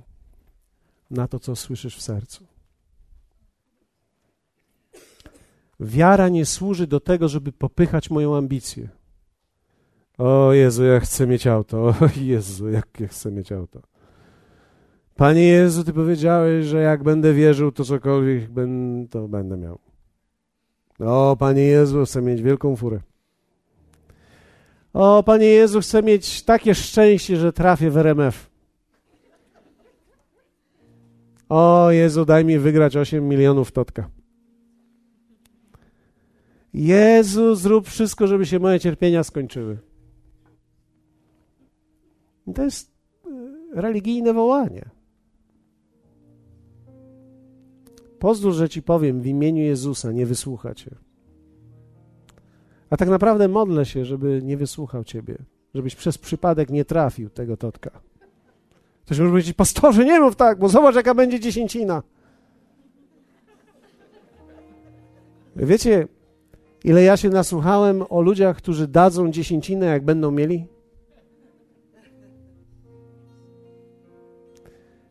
na to, co słyszysz w sercu. Wiara nie służy do tego, żeby popychać moją ambicję. O Jezu, ja chcę mieć auto. O Jezu, jak ja chcę mieć auto. Panie Jezu, Ty powiedziałeś, że jak będę wierzył, to cokolwiek ben, to będę miał. O Panie Jezu, chcę mieć wielką furę. O Panie Jezu, chcę mieć takie szczęście, że trafię w RMF. O Jezu, daj mi wygrać 8 milionów totka. Jezu, zrób wszystko, żeby się moje cierpienia skończyły. I to jest e, religijne wołanie. Pozwól, że ci powiem w imieniu Jezusa, nie wysłucha cię. A tak naprawdę modlę się, żeby nie wysłuchał ciebie, żebyś przez przypadek nie trafił tego totka. Ktoś może powiedzieć, pastorze, nie mów tak, bo zobacz, jaka będzie dziesięcina. Wiecie, ile ja się nasłuchałem o ludziach, którzy dadzą dziesięcinę, jak będą mieli?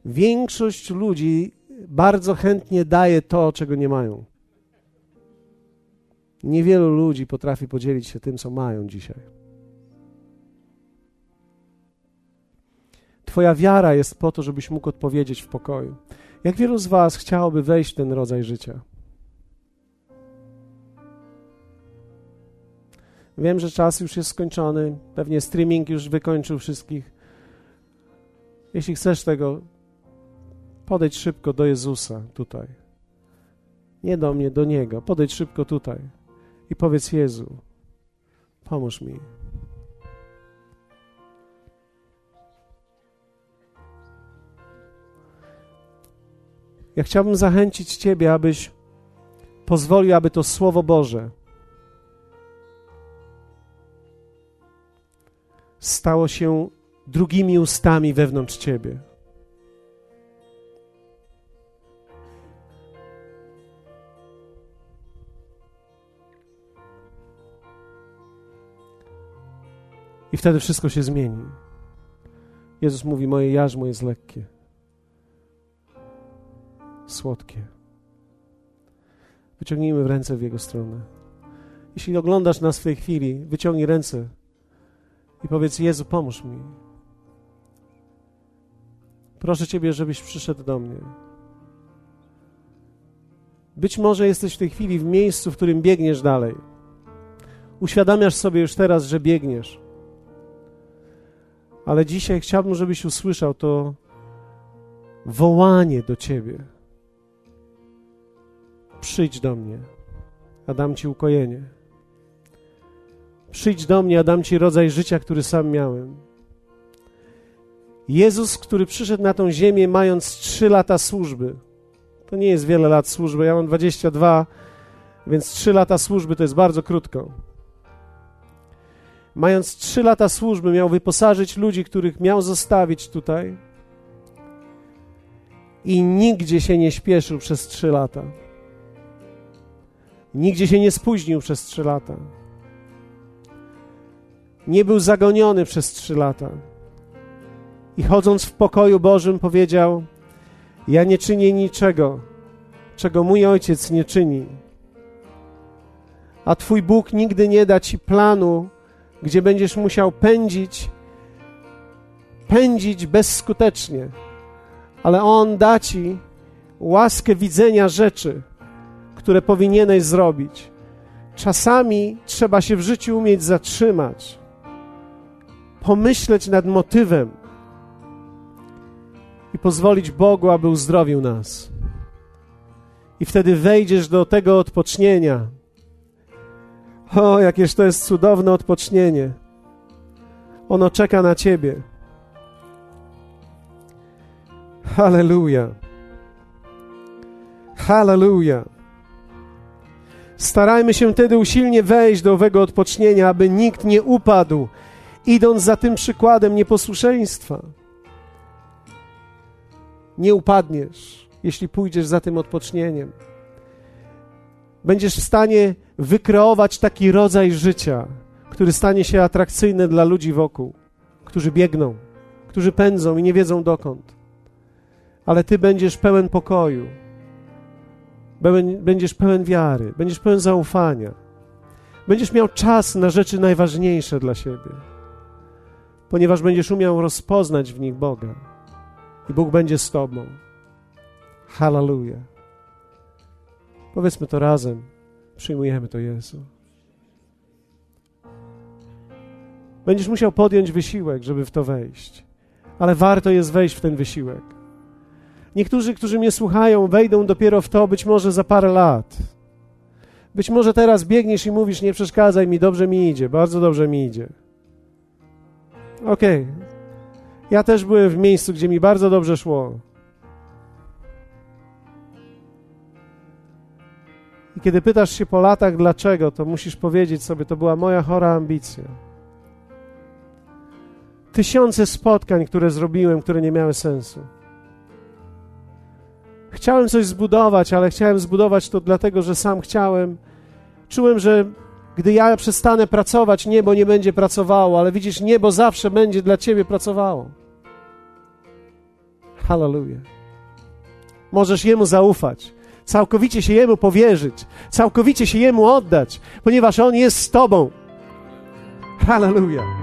Większość ludzi bardzo chętnie daje to, czego nie mają. Niewielu ludzi potrafi podzielić się tym, co mają dzisiaj. Twoja wiara jest po to, żebyś mógł odpowiedzieć w pokoju. Jak wielu z Was chciałoby wejść w ten rodzaj życia? Wiem, że czas już jest skończony, pewnie streaming już wykończył wszystkich. Jeśli chcesz tego, podejdź szybko do Jezusa tutaj. Nie do mnie, do Niego. Podejdź szybko tutaj i powiedz Jezu, pomóż mi. Ja chciałbym zachęcić Ciebie, abyś pozwolił, aby to Słowo Boże stało się drugimi ustami wewnątrz Ciebie. I wtedy wszystko się zmieni. Jezus mówi: Moje jarzmo jest lekkie, słodkie. Wyciągnijmy ręce w Jego stronę. Jeśli oglądasz nas w tej chwili, wyciągnij ręce i powiedz: Jezu, pomóż mi. Proszę Ciebie, żebyś przyszedł do mnie. Być może jesteś w tej chwili w miejscu, w którym biegniesz dalej. Uświadamiasz sobie już teraz, że biegniesz. Ale dzisiaj chciałbym, żebyś usłyszał to wołanie do Ciebie. Przyjdź do mnie, a dam Ci ukojenie. Przyjdź do mnie, a dam Ci rodzaj życia, który sam miałem. Jezus, który przyszedł na tą ziemię, mając trzy lata służby. To nie jest wiele lat służby. Ja mam 22, więc trzy lata służby to jest bardzo krótko. Mając trzy lata służby, miał wyposażyć ludzi, których miał zostawić tutaj. I nigdzie się nie śpieszył przez trzy lata. Nigdzie się nie spóźnił przez trzy lata. Nie był zagoniony przez trzy lata. I chodząc w pokoju Bożym powiedział: Ja nie czynię niczego, czego mój ojciec nie czyni. A Twój Bóg nigdy nie da Ci planu, gdzie będziesz musiał pędzić, pędzić bezskutecznie, ale On da Ci łaskę widzenia rzeczy, które powinieneś zrobić. Czasami trzeba się w życiu umieć zatrzymać, pomyśleć nad motywem i pozwolić Bogu, aby uzdrowił nas. I wtedy wejdziesz do tego odpocznienia, o, jakież to jest cudowne odpocznienie. Ono czeka na Ciebie. Halleluja. Halleluja. Starajmy się wtedy usilnie wejść do owego odpocznienia, aby nikt nie upadł, idąc za tym przykładem nieposłuszeństwa. Nie upadniesz, jeśli pójdziesz za tym odpocznieniem. Będziesz w stanie wykreować taki rodzaj życia, który stanie się atrakcyjny dla ludzi wokół, którzy biegną, którzy pędzą i nie wiedzą dokąd. Ale ty będziesz pełen pokoju, będziesz pełen wiary, będziesz pełen zaufania. Będziesz miał czas na rzeczy najważniejsze dla siebie, ponieważ będziesz umiał rozpoznać w nich Boga i Bóg będzie z Tobą. Hallelujah. Powiedzmy to razem. Przyjmujemy to, Jezu. Będziesz musiał podjąć wysiłek, żeby w to wejść, ale warto jest wejść w ten wysiłek. Niektórzy, którzy mnie słuchają, wejdą dopiero w to być może za parę lat. Być może teraz biegniesz i mówisz: Nie przeszkadzaj mi, dobrze mi idzie, bardzo dobrze mi idzie. Okej. Okay. Ja też byłem w miejscu, gdzie mi bardzo dobrze szło. I kiedy pytasz się po latach dlaczego, to musisz powiedzieć sobie: To była moja chora ambicja. Tysiące spotkań, które zrobiłem, które nie miały sensu. Chciałem coś zbudować, ale chciałem zbudować to dlatego, że sam chciałem. Czułem, że gdy ja przestanę pracować, niebo nie będzie pracowało, ale widzisz, niebo zawsze będzie dla ciebie pracowało. Hallelujah. Możesz Jemu zaufać, całkowicie się Jemu powierzyć, całkowicie się Jemu oddać, ponieważ On jest z Tobą. Hallelujah.